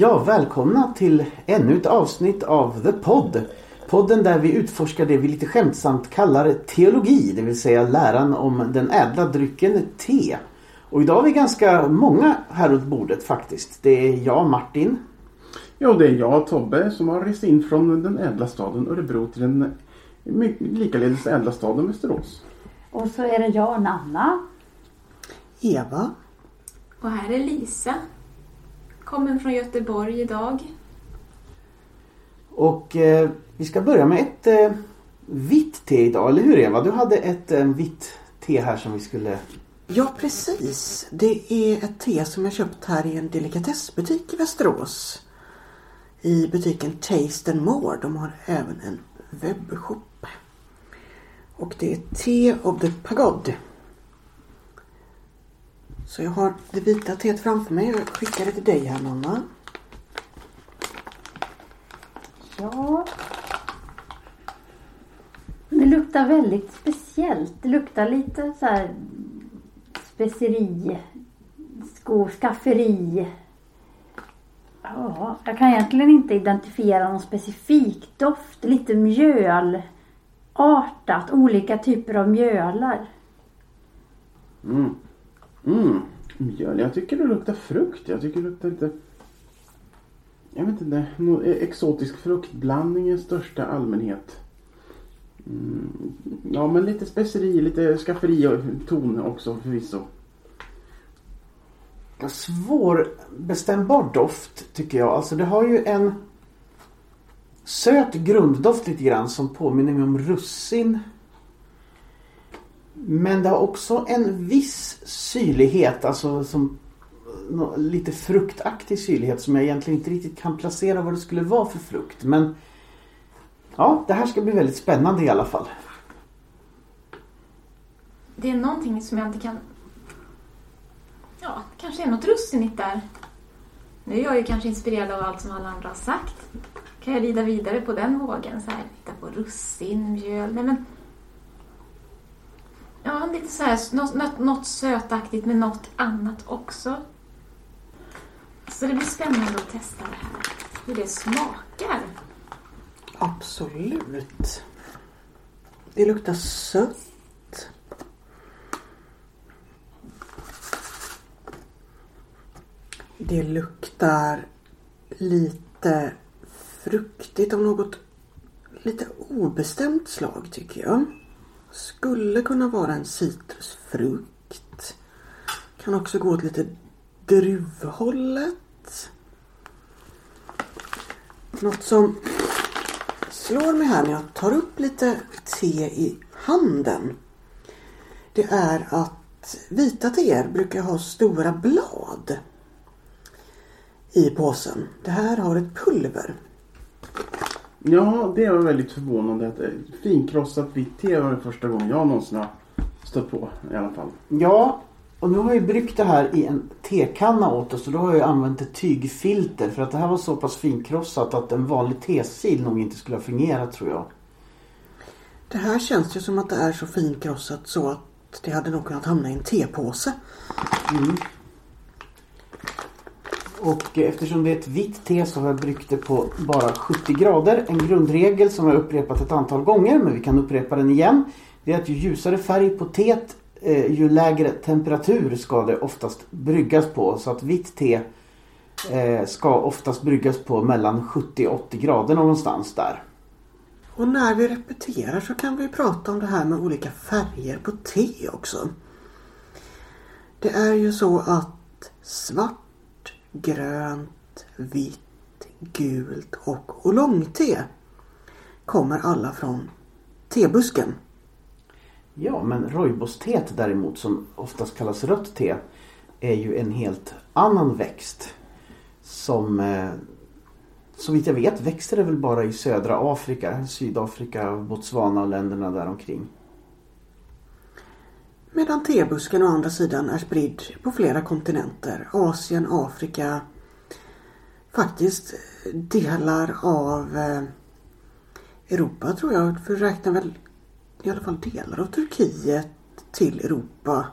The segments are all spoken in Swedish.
Ja, välkomna till ännu ett avsnitt av The Pod. Podden där vi utforskar det vi lite skämtsamt kallar teologi, det vill säga läran om den ädla drycken te. Och idag är vi ganska många här runt bordet faktiskt. Det är jag, Martin. Ja, det är jag, Tobbe, som har rest in från den ädla staden Örebro till den likaledes ädla staden Västerås. Och så är det jag, Nanna. Eva. Och här är Lisa. Kommer från Göteborg idag. Och eh, vi ska börja med ett eh, vitt te idag, eller hur Eva? Du hade ett eh, vitt te här som vi skulle... Ja, precis. Det är ett te som jag köpt här i en delikatessbutik i Västerås. I butiken Taste and More. De har även en webbshop. Och det är Te of the Pagod. Så jag har det vita teet framför mig. Jag skickar det till dig här Nanna. Ja. Det luktar väldigt speciellt. Det luktar lite så här speceri, sko, skafferi. Ja, jag kan egentligen inte identifiera någon specifik doft. Lite mjölartat, olika typer av mjölar. Mm. Mm. Mjöl. Jag tycker det luktar frukt. Jag tycker det luktar lite... Jag vet inte. Någon e, exotisk fruktblandning i största allmänhet. Mm. Ja, men lite speceri, lite skafferi och ton också förvisso. Svårbestämbar doft tycker jag. Alltså det har ju en söt grunddoft lite grann som påminner mig om russin. Men det har också en viss syrlighet, alltså som lite fruktaktig syrlighet som jag egentligen inte riktigt kan placera vad det skulle vara för frukt. Men ja, det här ska bli väldigt spännande i alla fall. Det är någonting som jag inte kan... Ja, kanske är något russinigt där. Nu är jag ju kanske inspirerad av allt som alla andra har sagt. Kan jag rida vidare på den vågen? Så här, titta på russin, mjöl. Nej, men Ja, lite så här, något, något sötaktigt med något annat också. Så det blir spännande att testa det här. Hur det smakar. Absolut. Det luktar sött. Det luktar lite fruktigt av något lite obestämt slag tycker jag. Skulle kunna vara en citrusfrukt. Kan också gå åt lite druvhållet. Något som slår mig här när jag tar upp lite te i handen. Det är att vita teer brukar ha stora blad i påsen. Det här har ett pulver. Ja, det var väldigt förvånande. Att finkrossat vitt te var det första gången jag någonsin har stött på i alla fall. Ja, och nu har jag bryggt det här i en tekanna åt oss och då har jag använt ett tygfilter för att det här var så pass finkrossat att en vanlig tesil nog inte skulle ha fungerat tror jag. Det här känns ju som att det är så finkrossat så att det hade nog kunnat hamna i en tepåse. Mm. Och eftersom det är ett vitt te så har jag bryggt det på bara 70 grader. En grundregel som jag upprepat ett antal gånger men vi kan upprepa den igen. Det är att ju ljusare färg på teet eh, ju lägre temperatur ska det oftast bryggas på. Så att vitt te eh, ska oftast bryggas på mellan 70 och 80 grader någonstans där. Och när vi repeterar så kan vi prata om det här med olika färger på te också. Det är ju så att svart grönt, vitt, gult och oolongte kommer alla från tebusken. Ja, men rooibos-teet däremot som oftast kallas rött te är ju en helt annan växt. Som eh, så vitt jag vet växer det väl bara i södra Afrika, Sydafrika, Botswana och länderna däromkring. Medan tebusken å andra sidan är spridd på flera kontinenter. Asien, Afrika, faktiskt delar av eh, Europa tror jag. För räknar väl i alla fall delar av Turkiet till Europa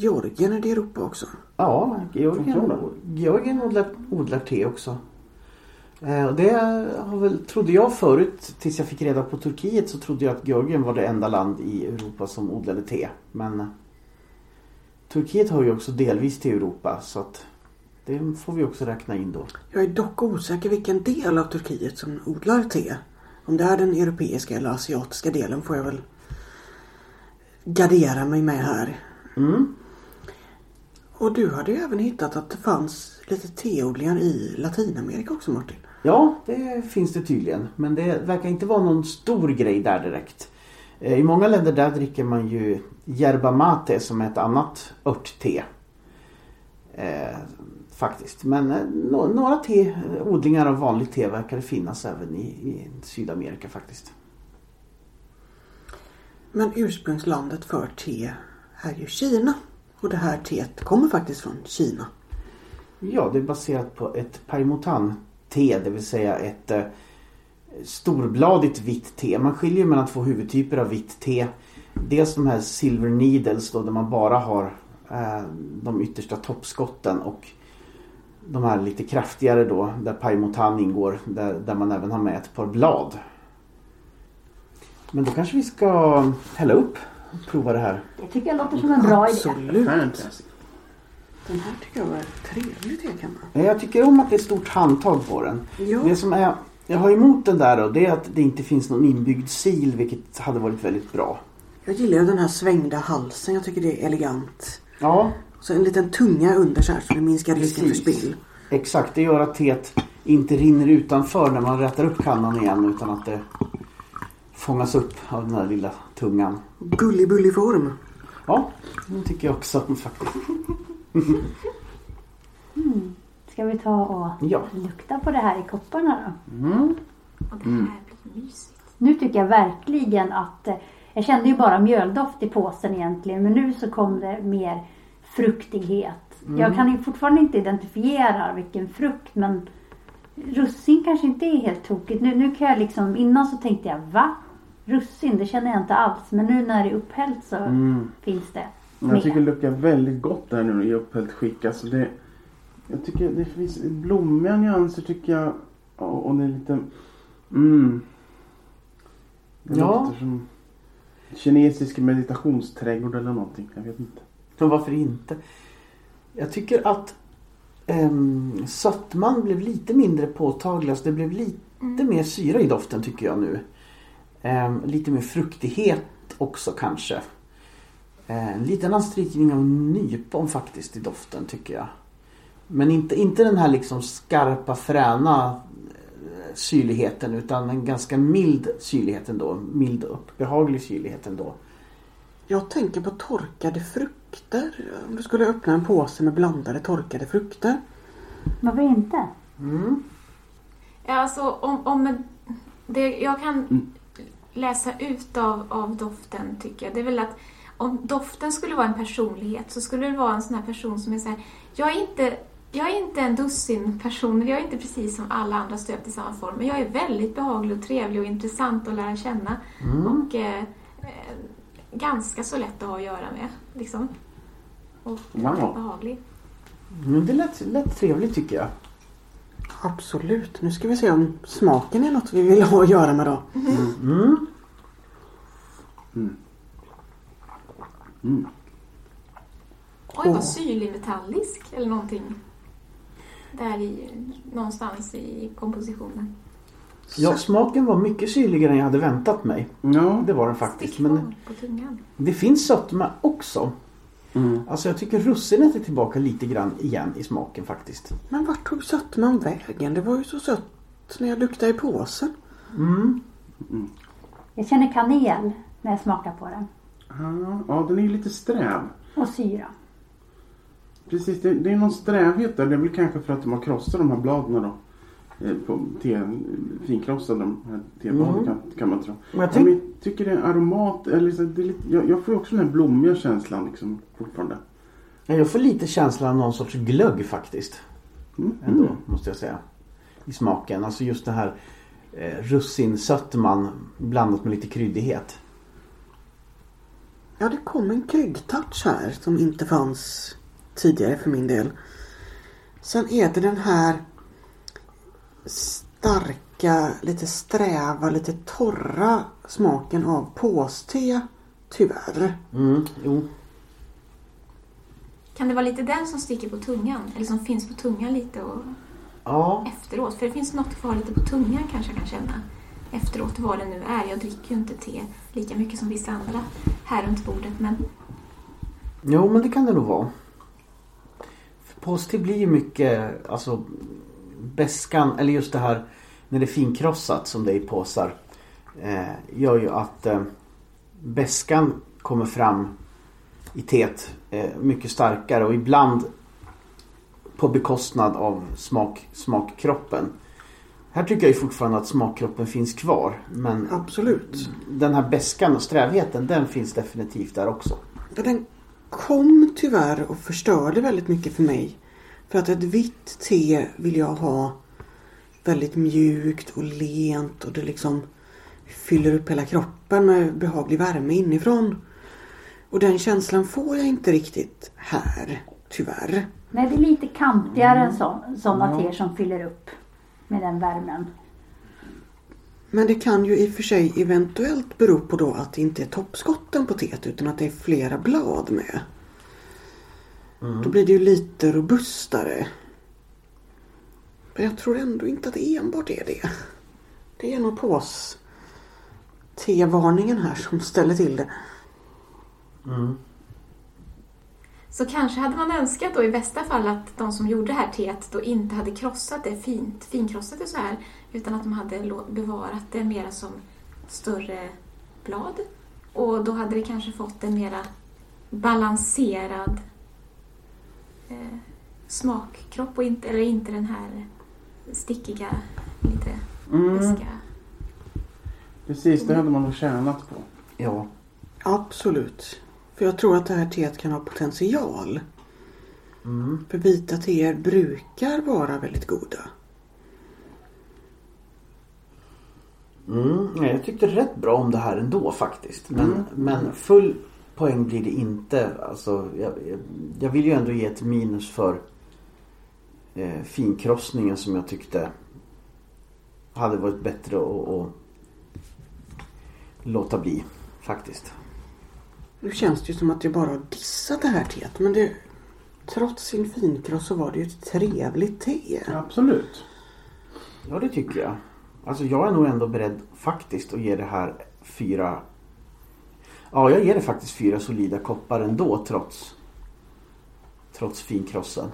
Georgien är det i Europa också. Ja, Georgien, Georgien odlar, odlar te också. Eh, och det har väl, trodde jag förut, tills jag fick reda på Turkiet, så trodde jag att Georgien var det enda land i Europa som odlade te. Men eh, Turkiet hör ju också delvis till Europa så att det får vi också räkna in då. Jag är dock osäker vilken del av Turkiet som odlar te. Om det är den europeiska eller asiatiska delen får jag väl gardera mig med här. Mm. Och du hade ju även hittat att det fanns lite teodlingar i Latinamerika också Martin. Ja, det finns det tydligen. Men det verkar inte vara någon stor grej där direkt. Eh, I många länder där dricker man ju yerba mate som är ett annat örtte. Eh, faktiskt. Men eh, några te, odlingar av vanligt te verkar det finnas även i, i Sydamerika faktiskt. Men ursprungslandet för te är ju Kina. Och det här teet kommer faktiskt från Kina. Ja, det är baserat på ett parimotan-te, det vill säga ett eh, storbladigt vitt te. Man skiljer mellan två huvudtyper av vitt te. Dels de här silver needles då, där man bara har eh, de yttersta toppskotten och de här lite kraftigare då, där parimotan ingår, där, där man även har med ett par blad. Men då kanske vi ska hälla upp och prova det här. Det tycker jag låter som en bra idé. Absolut. Den här tycker jag var trevlig tekanna. Jag tycker om att det är stort handtag på den. Ja. Det som är, jag har emot den där då, det är att det inte finns någon inbyggd sil vilket hade varit väldigt bra. Jag gillar ju den här svängda halsen. Jag tycker det är elegant. Ja, Så en liten tunga under så här så det minskar risken för Precis. spill. exakt. Det gör att teet inte rinner utanför när man rätar upp kannan igen utan att det fångas upp av den här lilla tungan. Gullibullig form. Ja, det tycker jag också faktiskt. Ska vi ta och Ja. lukta på det här i kopparna då? Mm. Och det här blir mysigt. Nu tycker jag verkligen att... eh, Jag kände ju bara mjöldoft i påsen egentligen men nu så kom det mer fruktighet. Jag kan ju fortfarande inte identifiera vilken frukt men russin kanske inte är helt tokigt. Nu, nu kan jag liksom, innan så tänkte jag va? Russin, det känner jag inte alls. Men nu när det är upphällt så Mm. finns det Jag mer. tycker det luktar väldigt gott där nu i upphällt skick. Alltså det, jag tycker det finns blommiga nyanser tycker jag. Ja, Och det är lite... Mm. Det Ja. luktar som kinesisk meditationsträdgård eller någonting. Jag vet inte. Och varför inte? Jag tycker att um, sötman blev lite mindre påtaglig. Alltså det blev lite mer syra i doften tycker jag nu. Ehm, lite mer fruktighet också kanske. Eh, En liten anstrykning av nypon faktiskt i doften tycker jag. Men inte, inte den här liksom skarpa fräna eh, syrligheten utan en ganska mild syrlighet ändå. Mild och behaglig syrlighet ändå. Jag tänker på torkade frukter. Om du skulle öppna en påse med blandade torkade frukter. Varför inte? Mm. Ja, alltså om, om det jag kan Mm. läsa ut av, av doften tycker jag, det är väl att om doften skulle vara en personlighet så skulle det vara en sån här person som är så här, jag är inte jag är inte en dussin person, jag är inte precis som alla andra stöpt i samma form, men jag är väldigt behaglig och trevlig och intressant att lära känna. Och eh, eh, ganska så lätt att ha att göra med. Liksom. Och Wow. behaglig. Men det lät, lät trevligt tycker jag. Absolut. Nu ska vi se om smaken är något vi vill ha att göra med då. Mm. Oj, Åh. vad syrlig metallisk eller någonting. Där i, någonstans i kompositionen. Ja, smaken var mycket syrligare än jag hade väntat mig. Ja. Det var den faktiskt. Men på tungan. det finns sötma också. Mm. Alltså jag tycker russinet är tillbaka lite grann igen i smaken faktiskt. Men vart tog sötman vägen? Det var ju så sött när jag luktade i påsen. Mm. Jag känner kanel när jag smakar på den. Ja, ja, den är ju lite sträv. Och syra. Precis, det, det är någon strävhet där. Det är väl kanske för att de har krossat de här bladen då. Eh, På te, finkrossade de här tebladen Mm. kan, kan man tro. Men jag men jag tycker det är aromat, eller så, det är lite, jag, jag får också den här blommiga känslan liksom fortfarande. jag får lite känslan av någon sorts glögg faktiskt. Mm. Ändå, Mm. måste jag säga. I smaken. Alltså just det här eh, russinsötman blandat med lite kryddighet. Ja, det kom en kryddtouch här som inte fanns tidigare för min del. Sen är det den här starka, lite sträva, lite torra smaken av påste. Tyvärr. Mm, jo. Kan det vara lite den som sticker på tungan? Eller som finns på tungan lite och Ja, efteråt? För det finns något kvar lite på tungan kanske jag kan känna. Efteråt, vad det nu är. Jag dricker ju inte te lika mycket som vissa andra här runt bordet. Men jo men det kan det nog vara. För Påste blir ju mycket, alltså beskan, eller just det här när det är finkrossat som det är i påsar. Eh, gör ju att eh, beskan kommer fram i teet eh, mycket starkare och ibland på bekostnad av smak, smakkroppen. Här tycker jag ju fortfarande att smakkroppen finns kvar. Men Absolut. den här beskan och strävheten den finns definitivt där också. Ja, den kom tyvärr och förstörde väldigt mycket för mig. För att ett vitt te vill jag ha väldigt mjukt och lent och det liksom fyller upp hela kroppen med behaglig värme inifrån. Och den känslan får jag inte riktigt här, tyvärr. Nej, det är lite kantigare Mm. än så, sådana teer som fyller upp med den värmen. Men det kan ju i och för sig eventuellt bero på då att det inte är toppskotten på teet utan att det är flera blad med. Då blir det ju lite robustare. Men jag tror ändå inte att det enbart är det. Det är nog pås T-varningen här som ställer till det. Så kanske hade man önskat då i bästa fall att de som gjorde det här teet då inte hade krossat det fint, finkrossat det så här utan att de hade bevarat det mera som större blad. Och då hade det kanske fått en mera balanserad eh, smakkropp och inte, eller inte den här stickiga, lite Mm, precis, det hade man nog tjänat på. Ja. Absolut. För jag tror att det här teet kan ha potential. Mm. För vita teer brukar vara väldigt goda. Mm, jag tyckte rätt bra om det här ändå faktiskt. Men, men full poäng blir det inte. Alltså, jag, jag, vill ju ändå ge ett minus för eh, finkrossningen som jag tyckte hade varit bättre att låta bli faktiskt. Nu känns det ju som att jag bara har dissat det här teet. Men det, trots sin finkross så var det ju ett trevligt te. Absolut. Ja det tycker jag. Alltså jag är nog ändå beredd faktiskt att ge det här fyra Ja jag ger det faktiskt fyra solida koppar ändå trots Trots finkrossen.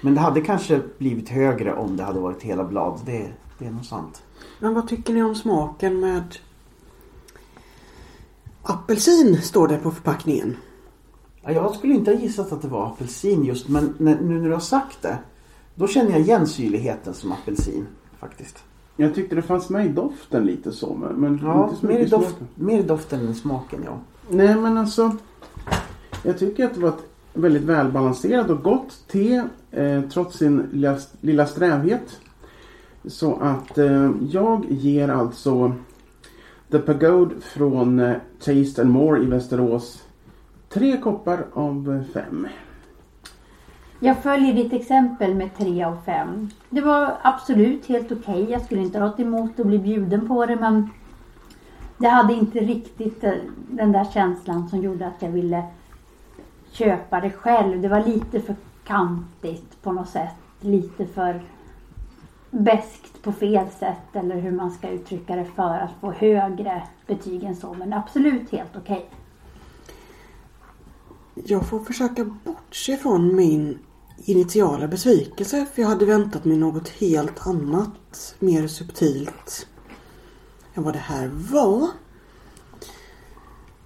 Men det hade kanske blivit högre om det hade varit hela blad. Det, det är nog sant. Men vad tycker ni om smaken med apelsin står det på förpackningen. Ja, jag skulle inte ha gissat att det var apelsin just men när, nu när du har sagt det Då känner jag igen syrligheten som apelsin faktiskt. Jag tyckte det fanns med i doften lite så men, men Ja, inte så mer i, doft, mer i doften än smaken ja. Nej men alltså. Jag tycker att det var ett väldigt välbalanserat och gott te. Eh, trots sin lilla, lilla strävhet. Så att eh, jag ger alltså The Pagode från eh, Taste and More i Västerås. Tre koppar av eh, fem. Jag följer ditt exempel med tre av fem Det var absolut helt okej. Jag skulle inte ha något emot att bli bjuden på det men det hade inte riktigt eh, den där känslan som gjorde att jag ville köpa det själv. Det var lite för kantigt på något sätt. Lite för beskt på fel sätt eller hur man ska uttrycka det för att få högre betyg än så. Men absolut helt okej. Jag får försöka bortse från min initiala besvikelse för jag hade väntat mig något helt annat, mer subtilt än vad det här var.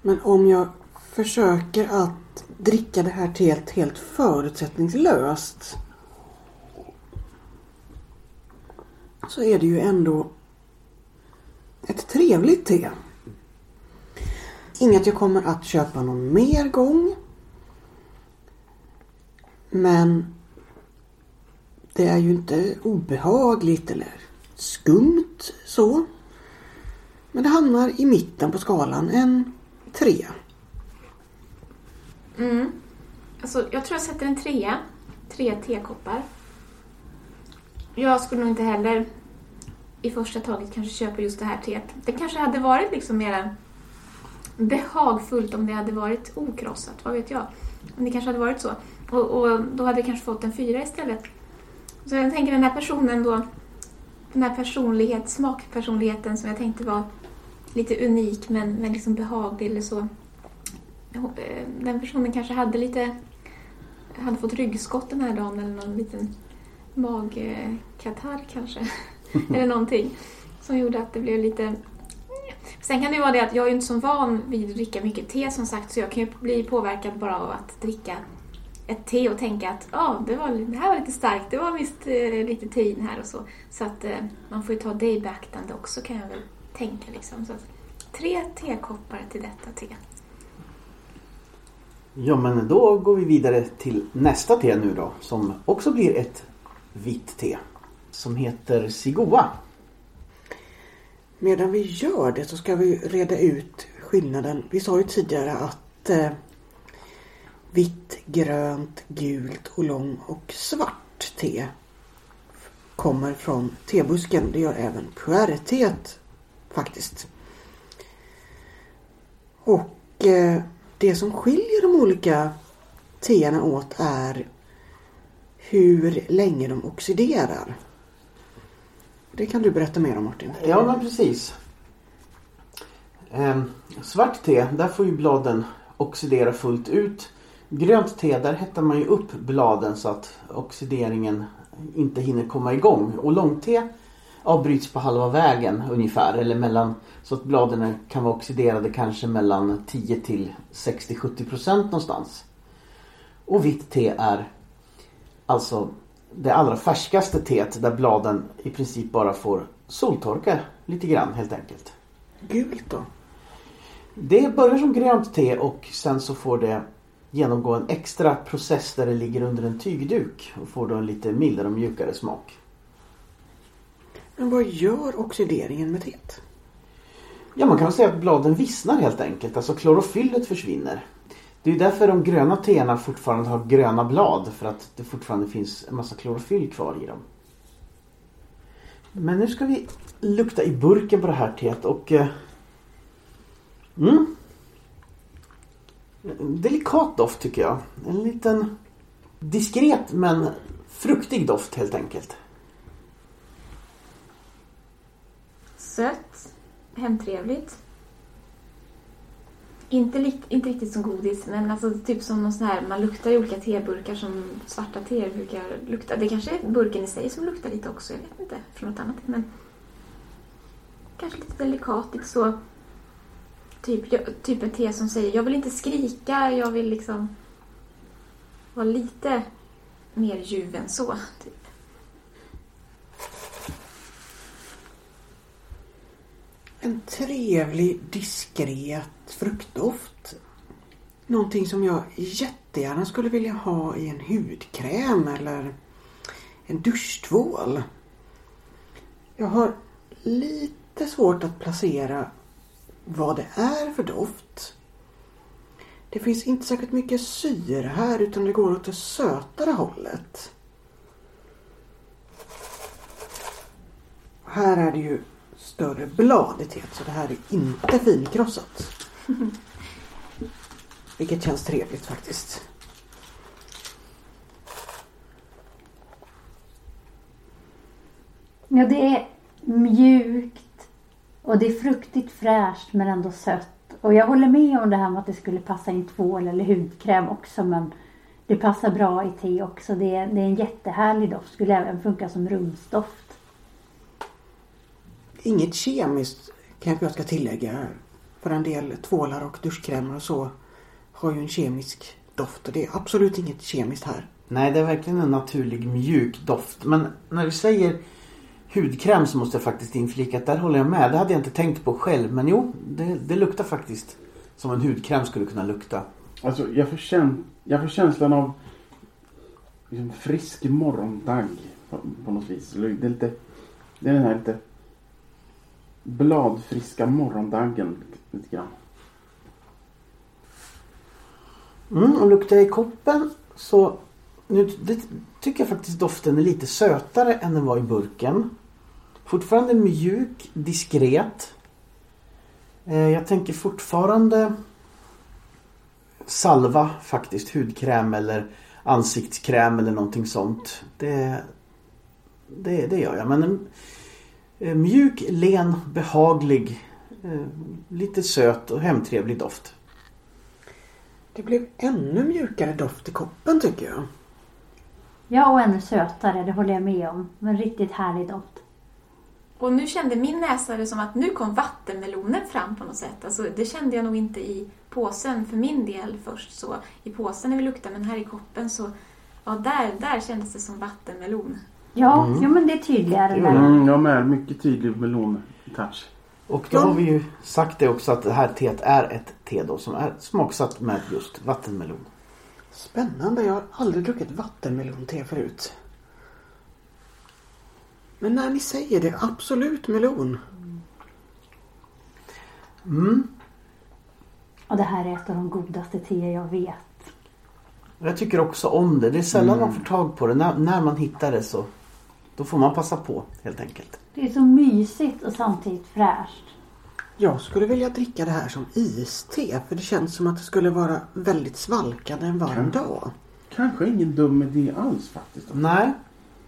Men om jag försöker att dricka det här teet helt förutsättningslöst så är det ju ändå ett trevligt te. Inget jag kommer att köpa någon mer gång. Men det är ju inte obehagligt eller skumt så. Men det hamnar i mitten på skalan, en trea. Mm. Alltså, jag tror jag sätter en trea. Tre tekoppar. Jag skulle nog inte heller i första taget kanske köper just det här teet. Det kanske hade varit liksom mer behagfullt om det hade varit okrossat, vad vet jag. Men det kanske hade varit så. Och, och då hade jag kanske fått en fyra istället. Så jag tänker den här personen då, den här personlighet, smakpersonligheten som jag tänkte var lite unik men, men liksom behaglig eller så. Eh, den personen kanske hade lite, hade fått ryggskott den här dagen eller någon liten magkatarr kanske. eller någonting. Som gjorde att det blev lite... Sen kan det ju vara det att jag är ju inte så van vid att dricka mycket te som sagt så jag kan ju bli påverkad bara av att dricka ett te och tänka att ah, det, var, det här var lite starkt, det var visst eh, lite tein här och så. Så att eh, man får ju ta det i beaktande också kan jag väl tänka. Liksom. Så att, tre tekoppar till detta te. Ja men då går vi vidare till nästa te nu då som också blir ett vitt te. Som heter Sigoa. Medan vi gör det så ska vi reda ut skillnaden. Vi sa ju tidigare att eh, vitt, grönt, gult, och lång och svart te kommer från tebusken. Det gör även puerteet faktiskt. Och eh, det som skiljer de olika teerna åt är hur länge de oxiderar. Det kan du berätta mer om Martin. Ja men precis. Eh, svart te, där får ju bladen oxidera fullt ut. Grönt te, där hettar man ju upp bladen så att oxideringen inte hinner komma igång. Och långte avbryts på halva vägen ungefär. Eller mellan, så att bladen kan vara oxiderade kanske mellan 10 till 60-70 procent någonstans. Och vitt te är alltså det allra färskaste teet där bladen i princip bara får soltorka lite grann helt enkelt. Gult då? Det börjar som grönt te och sen så får det genomgå en extra process där det ligger under en tygduk och får då en lite mildare och mjukare smak. Men vad gör oxideringen med teet? Ja, man kan säga att bladen vissnar helt enkelt. Alltså klorofyllet försvinner. Det är därför de gröna teerna fortfarande har gröna blad. För att det fortfarande finns en massa klorofyll kvar i dem. Men nu ska vi lukta i burken på det här teet och... Eh, mm, delikat doft tycker jag. En liten diskret men fruktig doft helt enkelt. Sött, hemtrevligt. Inte, li- inte riktigt som godis, men alltså typ som någon sån här, man luktar i olika teburkar som svarta teer brukar lukta. Det kanske är burken i sig som luktar lite också, jag vet inte, från något annat. Men kanske lite delikat, lite så. Typ, jag- typ ett te som säger, jag vill inte skrika, jag vill liksom vara lite mer ljuv än så. Typ. En trevlig, diskret fruktdoft. Någonting som jag jättegärna skulle vilja ha i en hudkräm eller en duschtvål. Jag har lite svårt att placera vad det är för doft. Det finns inte särskilt mycket syre här utan det går åt det sötare hållet. Här är det ju större blad i så det här är inte finkrossat. Vilket känns trevligt faktiskt. Ja, det är mjukt och det är fruktigt fräscht men ändå sött. Och jag håller med om det här med att det skulle passa i tvål eller hudkräm också men det passar bra i te också. Det är, det är en jättehärlig doft. Skulle även funka som rumsdoft. Inget kemiskt kanske jag ska tillägga. För en del tvålar och duschkrämer och så har ju en kemisk doft och det är absolut inget kemiskt här. Nej, det är verkligen en naturlig mjuk doft. Men när du säger hudkräm så måste jag faktiskt inflika att där håller jag med. Det hade jag inte tänkt på själv. Men jo, det, det luktar faktiskt som en hudkräm skulle kunna lukta. Alltså jag får, kän- jag får känslan av liksom, frisk morgondagg på, på något vis. Det är lite, det är den här lite bladfriska morgondaggen lite grann. Mm, och luktar jag i koppen så nu, det, tycker jag faktiskt doften är lite sötare än den var i burken. Fortfarande mjuk, diskret. Eh, jag tänker fortfarande salva faktiskt, hudkräm eller ansiktskräm eller någonting sånt. Det, det, det gör jag. Men en mjuk, len, behaglig, eh, lite söt och hemtrevlig doft. Det blev ännu mjukare doft i koppen tycker jag. Ja, och ännu sötare, det håller jag med om. Men riktigt härlig doft. Och nu kände min näsa det som att nu kom vattenmelonen fram på något sätt. Alltså, det kände jag nog inte i påsen för min del först. Så I påsen när vi luktade, men här i koppen så ja, där, där kändes det som vattenmelon. Ja, jo, men det är tydligare gör Mm, jag med. Mycket tydlig melon-touch. Och då har vi ju sagt det också att det här teet är ett te då som är smaksatt med just vattenmelon. Spännande. Jag har aldrig druckit vattenmelonte förut. Men när ni säger det, absolut melon. Mm. Och det här är ett av de godaste te jag vet. Jag tycker också om det. Det är sällan man får tag på det. När, när man hittar det så då får man passa på helt enkelt. Det är så mysigt och samtidigt fräscht. Jag skulle vilja dricka det här som iste för det känns som att det skulle vara väldigt svalkande en varm Mm. dag. Kanske ingen dum idé alls faktiskt. Nej,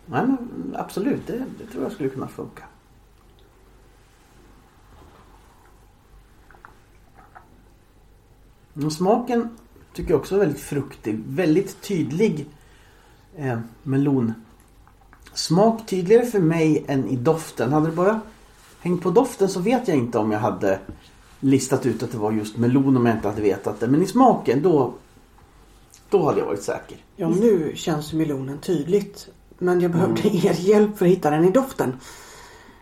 Nej men absolut. Det, det tror jag skulle kunna funka. Och smaken tycker jag också är väldigt fruktig. Väldigt tydlig eh, melonsmak. Tydligare för mig än i doften. Hade det bara hängt på doften så vet jag inte om jag hade listat ut att det var just melon om jag inte hade vetat det. Men i smaken då, då hade jag varit säker. Ja, nu känns melonen tydligt. Men jag behövde er hjälp för att hitta den i doften.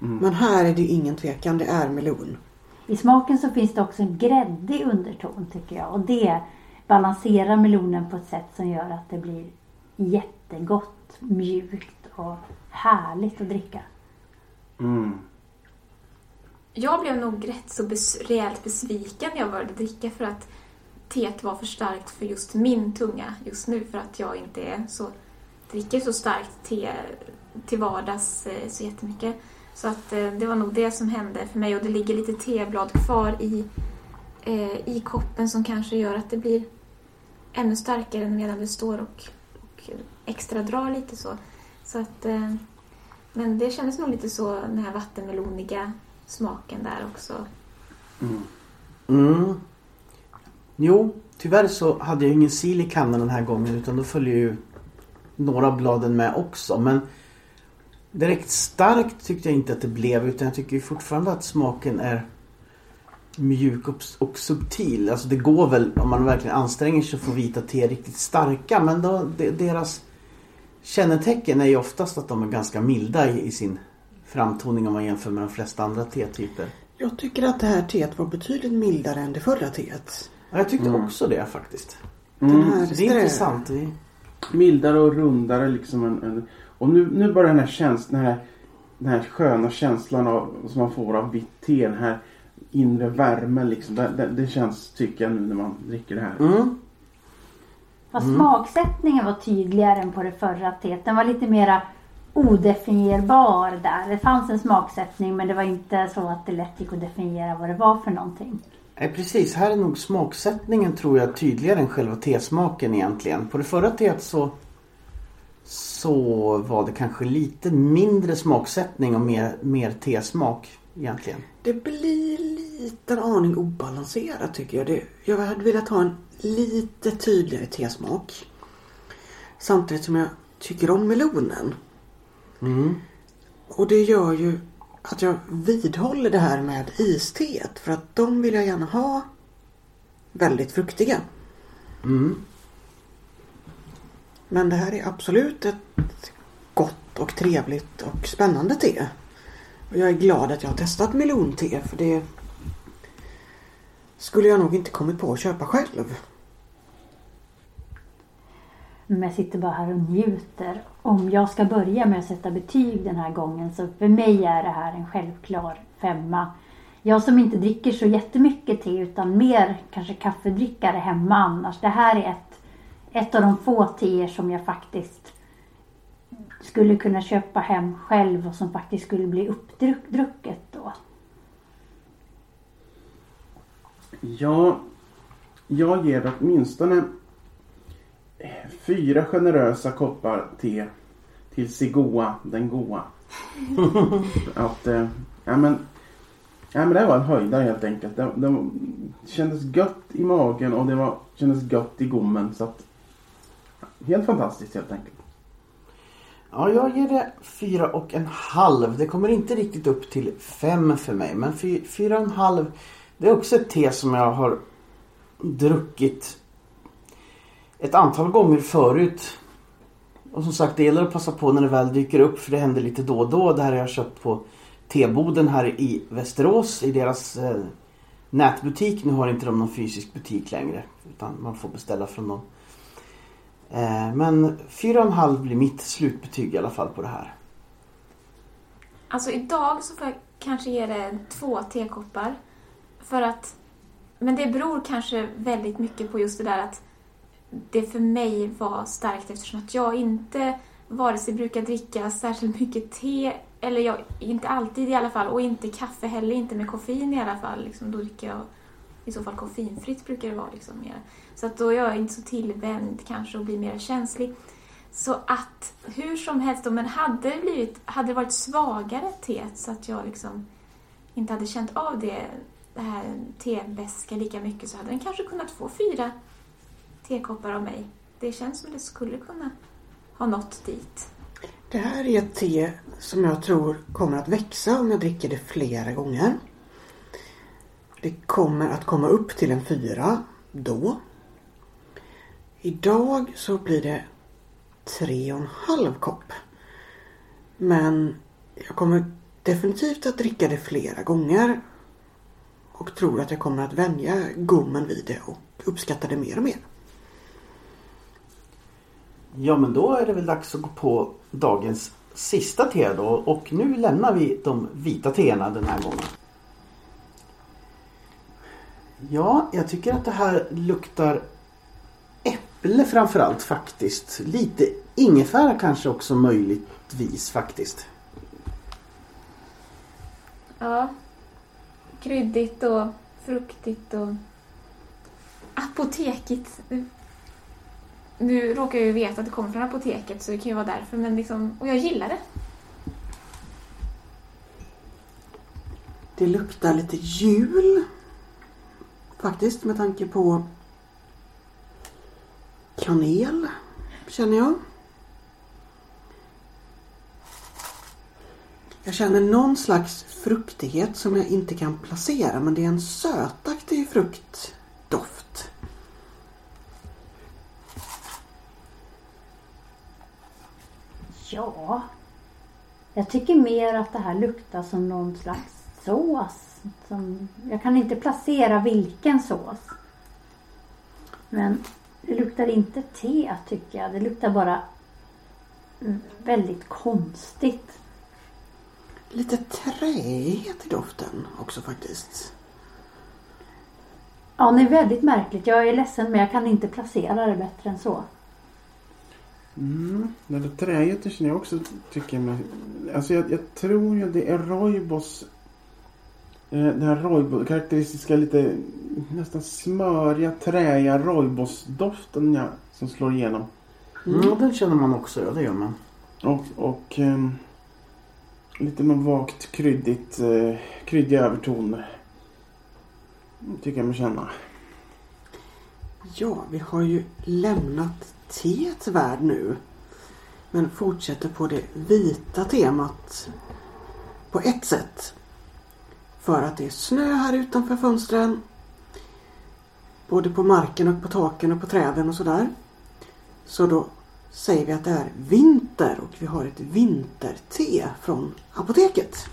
Men här är det ju ingen tvekan, det är melon. I smaken så finns det också en gräddig underton tycker jag. Och det balanserar melonen på ett sätt som gör att det blir jättegott, mjukt och härligt att dricka. Mm. Jag blev nog rätt så bes- rejält besviken när jag började dricka för att teet var för starkt för just min tunga just nu för att jag inte är så, dricker så starkt te till vardags eh, så jättemycket. Så att eh, det var nog det som hände för mig och det ligger lite teblad kvar i, eh, i koppen som kanske gör att det blir ännu starkare medan det står och, och extra drar lite så så att, eh, men det kändes nog lite så den här vattenmeloniga smaken där också. Mm. Mm. Jo, tyvärr så hade jag ingen sil i kannan den här gången utan då följer ju några av bladen med också. Men direkt starkt tyckte jag inte att det blev utan jag tycker fortfarande att smaken är mjuk och, och subtil. Alltså det går väl om man verkligen anstränger sig att få vita te riktigt starka men då, de, deras kännetecken är ju oftast att de är ganska milda i, i sin framtoning om man jämför med de flesta andra tetyper. Jag tycker att det här teet var betydligt mildare än det förra teet. Ja, jag tyckte också det faktiskt. Den Mm. det är strö- intressant. Vi... Mildare och rundare liksom. En, en, och nu, nu bara den här känslan, den här, den här sköna känslan av, som man får av vitt te. Den här inre värmen liksom. Det, det, det känns, tycker jag nu när man dricker det här. Mm. Fast smaksättningen var tydligare än på det förra teet. Den var lite mera odefinierbar där. Det fanns en smaksättning men det var inte så att det lätt gick att definiera vad det var för någonting. Nej, precis. Här är nog smaksättningen tror jag tydligare än själva tesmaken egentligen. På det förra teet så så var det kanske lite mindre smaksättning och mer, mer tesmak egentligen. Det blir lite aning obalanserat tycker jag. Det, jag hade velat ha en lite tydligare tesmak. Samtidigt som jag tycker om melonen. Mm. Och det gör ju att jag vidhåller det här med isteet. För att de vill jag gärna ha väldigt fruktiga. Mm. Men det här är absolut ett gott och trevligt och spännande te. Och jag är glad att jag har testat melonte för det skulle jag nog inte kommit på att köpa själv. Men jag sitter bara här och njuter. Om jag ska börja med att sätta betyg den här gången så för mig är det här en självklar femma. Jag som inte dricker så jättemycket te utan mer kanske kaffedrickare hemma annars. Det här är ett ett av de få teer som jag faktiskt skulle kunna köpa hem själv och som faktiskt skulle bli uppdrucket då. Ja, jag ger åtminstone fyra generösa koppar te till Sigoa den goa. att, eh, ja men, ja men det var en höjdare helt enkelt. Det, det kändes gött i magen och det var, kändes gött i gommen. Så att, helt fantastiskt helt enkelt. Ja, jag ger det fyra och en halv. Det kommer inte riktigt upp till fem för mig. Men fy, fyra och en halv. Det är också ett te som jag har druckit ett antal gånger förut. Och som sagt, det gäller att passa på när det väl dyker upp för det händer lite då och då. Det här har jag köpt på Teboden här i Västerås i deras eh, nätbutik. Nu har inte de någon fysisk butik längre utan man får beställa från dem. Eh, men 4,5 blir mitt slutbetyg i alla fall på det här. Alltså idag så får jag kanske ge det två tekoppar. För att, men det beror kanske väldigt mycket på just det där att det för mig var starkt eftersom att jag inte vare sig brukar dricka särskilt mycket te, eller jag, inte alltid i alla fall, och inte kaffe heller, inte med koffein i alla fall. Liksom, då dricker jag i så fall koffeinfritt brukar det vara liksom mer. Så att då är jag inte så tillvänd kanske och blir mer känslig. Så att hur som helst, då, men hade det, blivit, hade det varit svagare te så att jag liksom inte hade känt av det, det här teväska lika mycket så hade den kanske kunnat få fyra tekoppar av mig. Det känns som det skulle kunna ha nått dit. Det här är ett te som jag tror kommer att växa om jag dricker det flera gånger. Det kommer att komma upp till en fyra då. Idag så blir det tre och en halv kopp. Men jag kommer definitivt att dricka det flera gånger. Och tror att jag kommer att vänja gommen vid det och uppskatta det mer och mer. Ja men då är det väl dags att gå på dagens sista te då och nu lämnar vi de vita teerna den här gången. Ja, jag tycker att det här luktar äpple framförallt faktiskt. Lite ingefära kanske också möjligtvis faktiskt. Ja. Kryddigt och fruktigt och apotekigt. Nu råkar jag ju veta att det kommer från apoteket så det kan ju vara därför. Men liksom, och jag gillar det. Det luktar lite jul. Faktiskt med tanke på kanel känner jag. Jag känner någon slags fruktighet som jag inte kan placera men det är en sötaktig fruktdoft. Ja. Jag tycker mer att det här luktar som någon slags sås. Som, jag kan inte placera vilken sås. Men det luktar inte te tycker jag. Det luktar bara väldigt konstigt. Lite träighet i doften också faktiskt. Ja, det är väldigt märkligt. Jag är ledsen men jag kan inte placera det bättre än så. Mm, det där träet känner jag också tycker mig... Alltså jag, jag tror ju det är Roibos... Eh, den här Roibos, karaktäristiska lite nästan smöriga, träiga Roibos-doften ja, som slår igenom. Mm. Ja, den känner man också, ja det gör man. Och, och eh, lite någon vagt kryddigt, eh, kryddig överton. Tycker jag mig känna. Ja, vi har ju lämnat teets värld nu. Men fortsätter på det vita temat på ett sätt. För att det är snö här utanför fönstren. Både på marken och på taken och på träden och sådär. Så då säger vi att det är vinter och vi har ett vinterte från apoteket.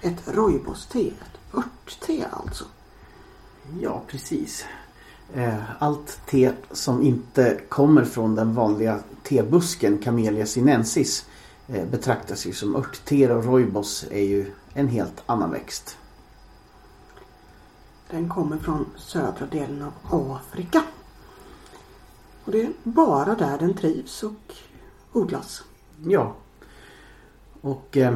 Ett rooibos-te, ett örtte alltså. Ja, precis. Eh, allt te som inte kommer från den vanliga tebusken Camellia sinensis eh, betraktas ju som örtte och rooibos är ju en helt annan växt. Den kommer från södra delen av Afrika. Och det är bara där den trivs och odlas. Ja. Och eh,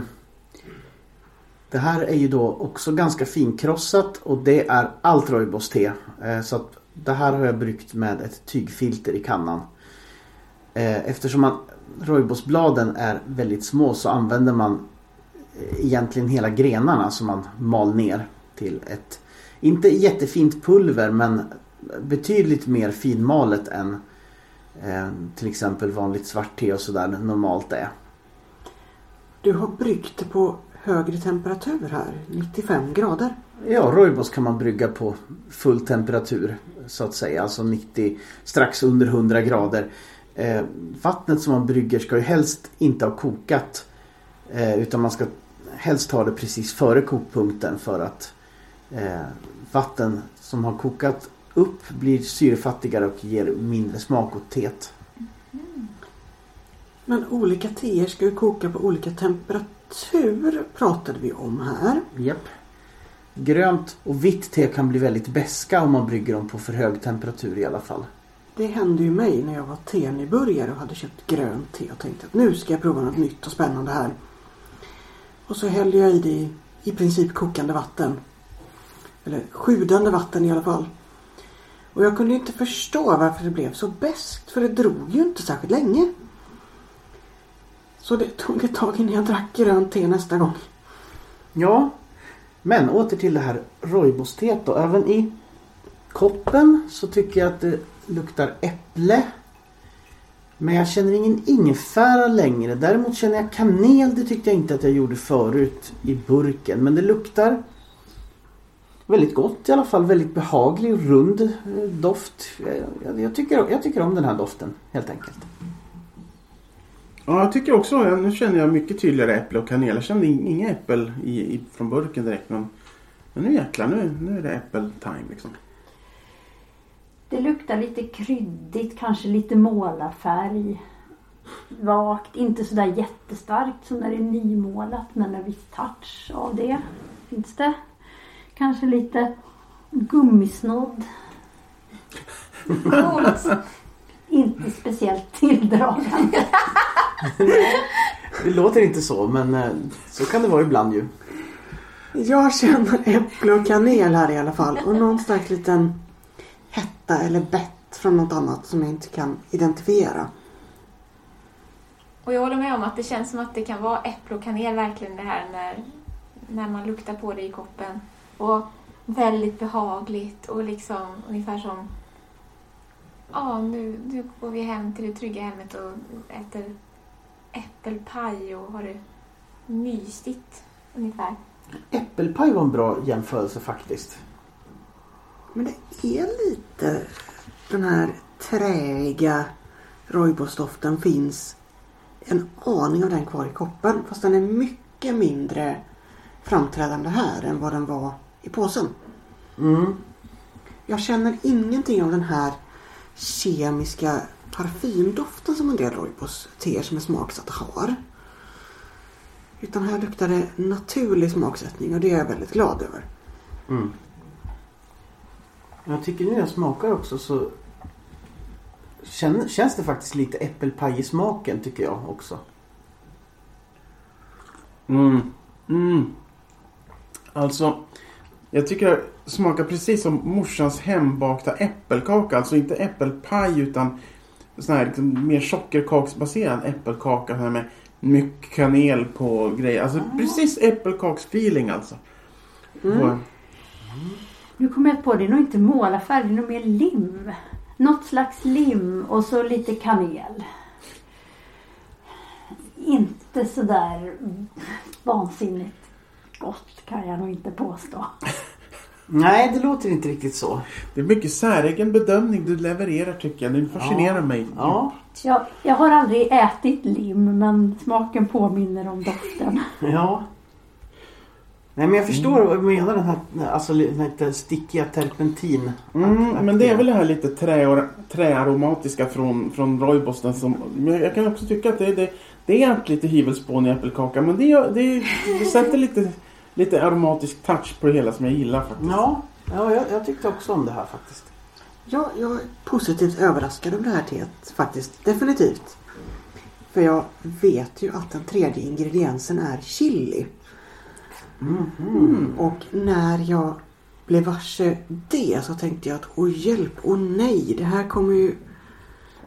det här är ju då också ganska finkrossat och det är allt rooibos-te. Eh, så att det här har jag bryggt med ett tygfilter i kannan. Eh, eftersom man, rooibosbladen är väldigt små så använder man eh, egentligen hela grenarna som man mal ner till ett, inte jättefint pulver men betydligt mer finmalet än till exempel vanligt svart te och sådär normalt är. Du har bryggt det på högre temperatur här, 95 grader. Ja, rooibos kan man brygga på full temperatur så att säga, alltså 90, strax under 100 grader. Eh, vattnet som man brygger ska ju helst inte ha kokat eh, utan man ska helst ha det precis före kokpunkten för att eh, vatten som har kokat upp blir syrefattigare och ger mindre smak åt teet. Men olika teer ska ju koka på olika temperatur pratade vi om här. Japp. Grönt och vitt te kan bli väldigt beska om man brygger dem på för hög temperatur i alla fall. Det hände ju mig när jag var tenybörjare och hade köpt grönt te och tänkte att nu ska jag prova något nytt och spännande här. Och så hällde jag i det i princip kokande vatten. Eller sjudande vatten i alla fall. Och jag kunde inte förstå varför det blev så beskt för det drog ju inte särskilt länge. Så det tog ett tag innan jag drack grönt te nästa gång. Ja, men åter till det här rooibos-teet då. Även i koppen så tycker jag att det luktar äpple. Men jag känner ingen ingefära längre. Däremot känner jag kanel. Det tyckte jag inte att jag gjorde förut i burken. Men det luktar väldigt gott i alla fall. Väldigt behaglig rund eh, doft. Jag, jag, tycker, jag tycker om den här doften helt enkelt. Ja, jag tycker också, nu känner jag mycket tydligare äpple och kanel. Jag kände in- inga äppel i, i, från burken direkt. Men, men nu jäklar, nu, nu är det äppeltime liksom. Det luktar lite kryddigt, kanske lite målarfärg. Vagt, inte sådär jättestarkt som när det är nymålat men en viss touch av det finns det. Kanske lite gummisnodd. inte speciellt tilldragande. Det låter inte så men eh, så kan det vara ibland ju. Jag känner äpple och kanel här i alla fall. Och någon slags liten hetta eller bett från något annat som jag inte kan identifiera. Och jag håller med om att det känns som att det kan vara äpple och kanel verkligen det här när, när man luktar på det i koppen. Och väldigt behagligt och liksom ungefär som Ja, nu, nu går vi hem till det trygga hemmet och äter äppelpaj och har det mysigt ungefär. Äppelpaj var en bra jämförelse faktiskt. Men det är lite den här träiga rooibosdoften finns en aning av den kvar i koppen. Fast den är mycket mindre framträdande här än vad den var i påsen. Mm. Jag känner ingenting av den här kemiska parfymdoften som en del rooibos-teer som är smaksatta har. Utan här luktar det naturlig smaksättning och det är jag väldigt glad över. Mm. Jag tycker nu när jag smakar också så känn, känns det faktiskt lite äppelpaj i smaken tycker jag också. Mm. Mm. Alltså, jag tycker det smakar precis som morsans hembakta äppelkaka. Alltså inte äppelpaj utan sån här liksom, mer sockerkaksbaserad äppelkaka här med mycket kanel på grejer. Alltså precis äppelkaksfeeling alltså. Och, Nu kommer jag på det är nog inte målarfärg, det är nog mer lim. Något slags lim och så lite kanel. Inte sådär vansinnigt gott kan jag nog inte påstå. Nej, det låter inte riktigt så. det är mycket säregen bedömning du levererar tycker jag. Det fascinerar Ja. mig. Ja, Jag, jag har aldrig ätit lim men smaken påminner om doften. ja. Nej men jag förstår vad du menar den här alltså, den här lite stickiga terpentin. Mm, men det är väl det här lite trä, träaromatiska från, från rooibosten som... Jag kan också tycka att det, det, det är lite hyvelspån i äppelkaka. Men det, det, det sätter lite, lite aromatisk touch på det hela som jag gillar faktiskt. Ja, ja jag, jag tyckte också om det här faktiskt. Ja, jag är positivt överraskad över det här teet faktiskt. Definitivt. För jag vet ju att den tredje ingrediensen är chili. Mm. Och när jag blev varse det så tänkte jag att åh hjälp, åh nej, det här kommer ju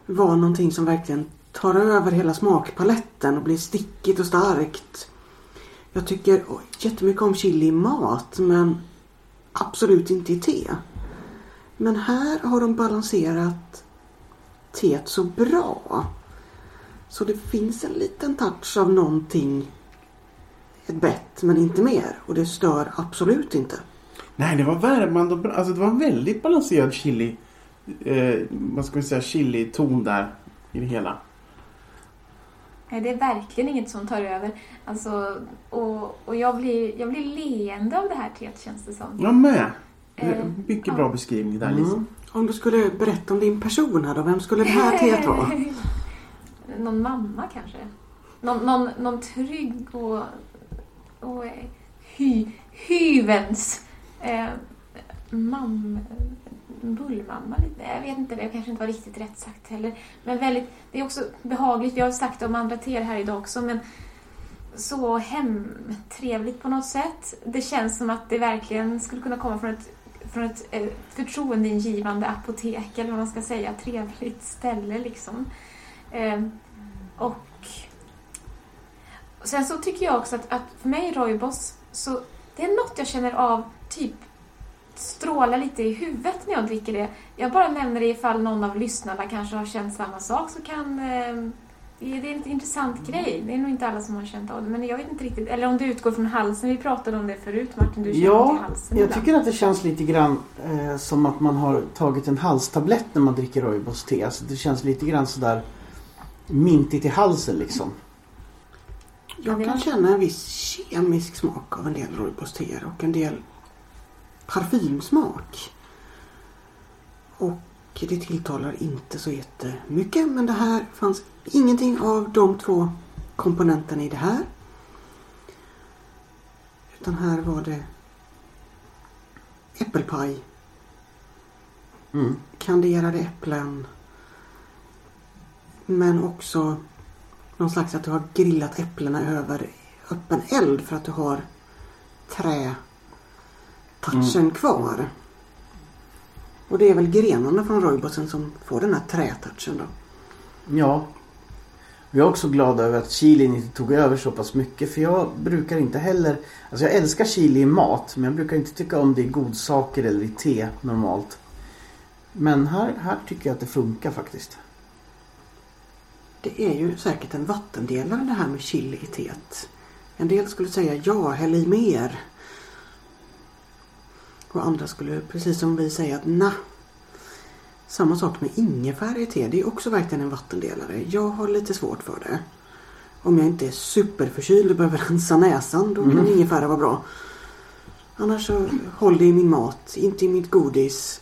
vara någonting som verkligen tar över hela smakpaletten och blir stickigt och starkt. Jag tycker jättemycket om chili i mat men absolut inte i te. Men här har de balanserat teet så bra. Så det finns en liten touch av någonting. Ett bett men inte mer. Och det stör absolut inte. Nej, det var värmande och bra. Alltså det var en väldigt balanserad chili. Eh, vad ska vi säga? Chili-ton där i det hela. Nej, det är verkligen inget som tar över. Alltså, och och jag, blir, jag blir leende av det här teet känns det som. Jag med. Eh, Mycket ja. bra beskrivning där Lisa. Mm. Om du skulle berätta om din person här då. Vem skulle det här teet vara? någon mamma kanske? Någon, någon, någon trygg och, och eh, hy, hyvens eh, mam, bullmamma. lite. Jag vet inte, det kanske inte var riktigt rätt sagt heller. Men väldigt, det är också behagligt. Vi har sagt det om andra teer här idag också. Men så hemtrevligt på något sätt. Det känns som att det verkligen skulle kunna komma från ett, från ett eh, förtroendeingivande apotek eller vad man ska säga. Trevligt ställe liksom. Eh, och sen så tycker jag också att, att för mig Roibos, så det är något jag känner av typ strålar lite i huvudet när jag dricker det. Jag bara nämner det ifall någon av lyssnarna kanske har känt samma sak så kan eh, det är en intressant grej. Det är nog inte alla som har känt av det, men jag vet inte riktigt. Eller om det utgår från halsen. Vi pratade om det förut, Martin. Du känner Ja, till halsen jag ibland. tycker att det känns lite grann eh, som att man har tagit en halstablett när man dricker Roibos te. Alltså det känns lite grann sådär mintigt i halsen liksom. Jag kan känna en viss kemisk smak av en del rooibos-teer och en del parfymsmak. Och det tilltalar inte så jättemycket men det här fanns ingenting av de två komponenterna i det här. Utan här var det äppelpaj, Mm. kanderade äpplen. Men också någon slags att du har grillat äpplena över öppen eld för att du har trätouchen kvar. Och det är väl grenarna från roibosen som får den här trätouchen då. Ja. Jag är också glad över att chilin inte tog över så pass mycket för jag brukar inte heller Alltså jag älskar chili i mat men jag brukar inte tycka om det i godsaker eller i te normalt. Men här, här tycker jag att det funkar faktiskt. Det är ju säkert en vattendelare det här med chili i teet. En del skulle säga ja, häll i mer. Och andra skulle precis som vi säga att na. Samma sak med ingefära i te. Det är också verkligen en vattendelare. Jag har lite svårt för det. Om jag inte är superförkyld och behöver rensa näsan då kan ingefära vara bra. Annars så håll det i min mat, inte i mitt godis.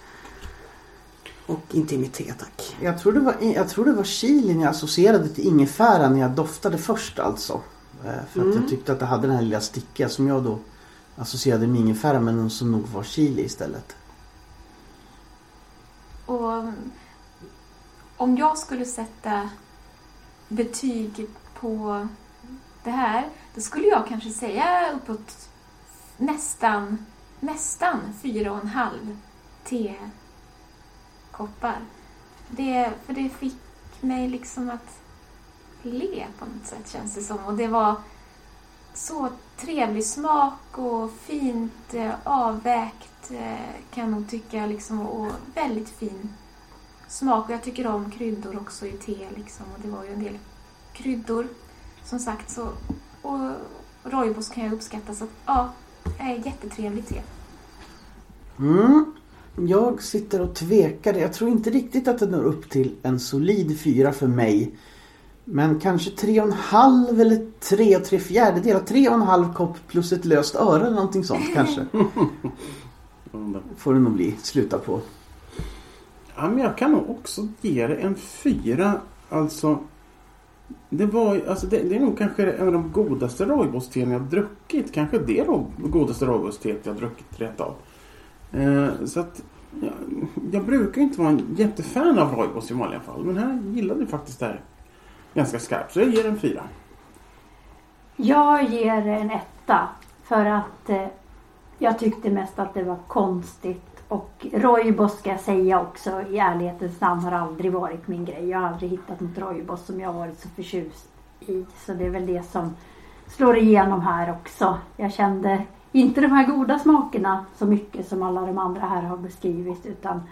Och inte i mitt te tack. Jag tror det var, jag tror det var chilin jag associerade till ingefära när jag doftade först alltså. Eh, För att jag tyckte att det hade den här lilla stickiga som jag då associerade med ingefära men som nog var chili istället. Och mm, om jag skulle sätta betyg på det här, då skulle jag kanske säga uppåt nästan, nästan fyra och en halv tekoppar. Det, för det fick mig liksom att le på något sätt känns det som. Och det var så trevlig smak och fint eh, avvägt eh, kan jag nog tycka liksom och väldigt fin smak. Och jag tycker om kryddor också i te liksom och det var ju en del kryddor som sagt så och rojbos kan jag uppskatta så att, ja, det är jättetrevligt te. Mm. Jag sitter och tvekar. Jag tror inte riktigt att det når upp till en solid fyra för mig. Men kanske tre och en halv eller tre och tre fjärdedelar. Tre och en halv kopp plus ett löst öre eller någonting sånt kanske. Får det nog bli. Sluta på. Ja, men jag kan nog också ge det en fyra. Alltså, det, var, alltså det, det är nog kanske en av de godaste rooibos-teen jag druckit. Kanske det ro- godaste rooibos-teet jag druckit rätt av. Eh, så att, jag, jag brukar inte vara en jättefan av rooibos i vanliga fall. Men här gillade jag faktiskt det här ganska skarpt. Så jag ger en fyra. Jag ger en etta för att eh, jag tyckte mest att det var konstigt. Och rooibos ska jag säga också i ärlighetens namn har aldrig varit min grej. Jag har aldrig hittat något rooibos som jag varit så förtjust i. Så det är väl det som slår igenom här också. Jag kände inte de här goda smakerna så mycket som alla de andra här har beskrivit utan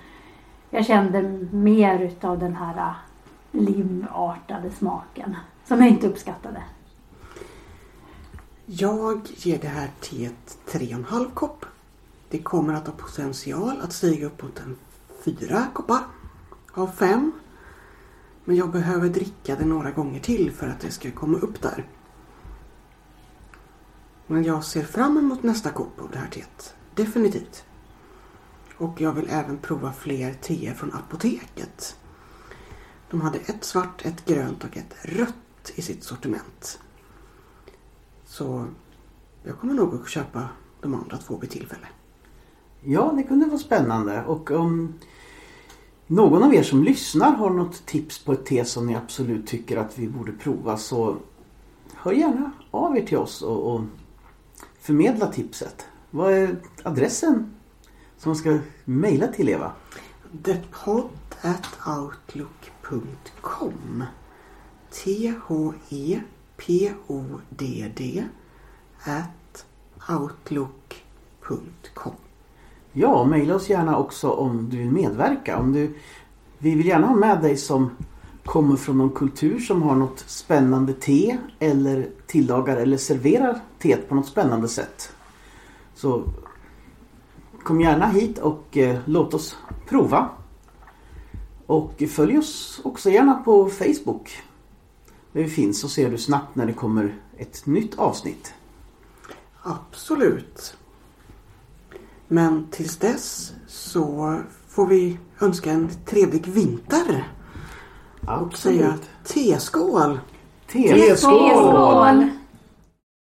jag kände mer utav den här limartade smaken som jag inte uppskattade. Jag ger det här teet 3,5 kopp. Det kommer att ha potential att stiga upp mot en fyra koppar av fem. Men jag behöver dricka det några gånger till för att det ska komma upp där. Men jag ser fram emot nästa kopp av det här teet. Definitivt. Och jag vill även prova fler teer från apoteket. De hade ett svart, ett grönt och ett rött i sitt sortiment. Så jag kommer nog att köpa de andra två vid tillfälle. Ja, det kunde vara spännande. Och om någon av er som lyssnar har något tips på ett te som ni absolut tycker att vi borde prova så hör gärna av er till oss och, och förmedla tipset. Vad är adressen som ska mejla till Eva? Thepodd at E T-H-E-P-O-D-D at outlook.com Ja, mejla oss gärna också om du vill medverka. Om du, vi vill gärna ha med dig som kommer från någon kultur som har något spännande te eller tillagar eller serverar teet på något spännande sätt. Så kom gärna hit och eh, låt oss prova. Och följ oss också gärna på Facebook. Där vi finns så ser du snabbt när det kommer ett nytt avsnitt. Absolut. Men tills dess så får vi önska en trevlig vinter. Och säga teskål! Te- Skål!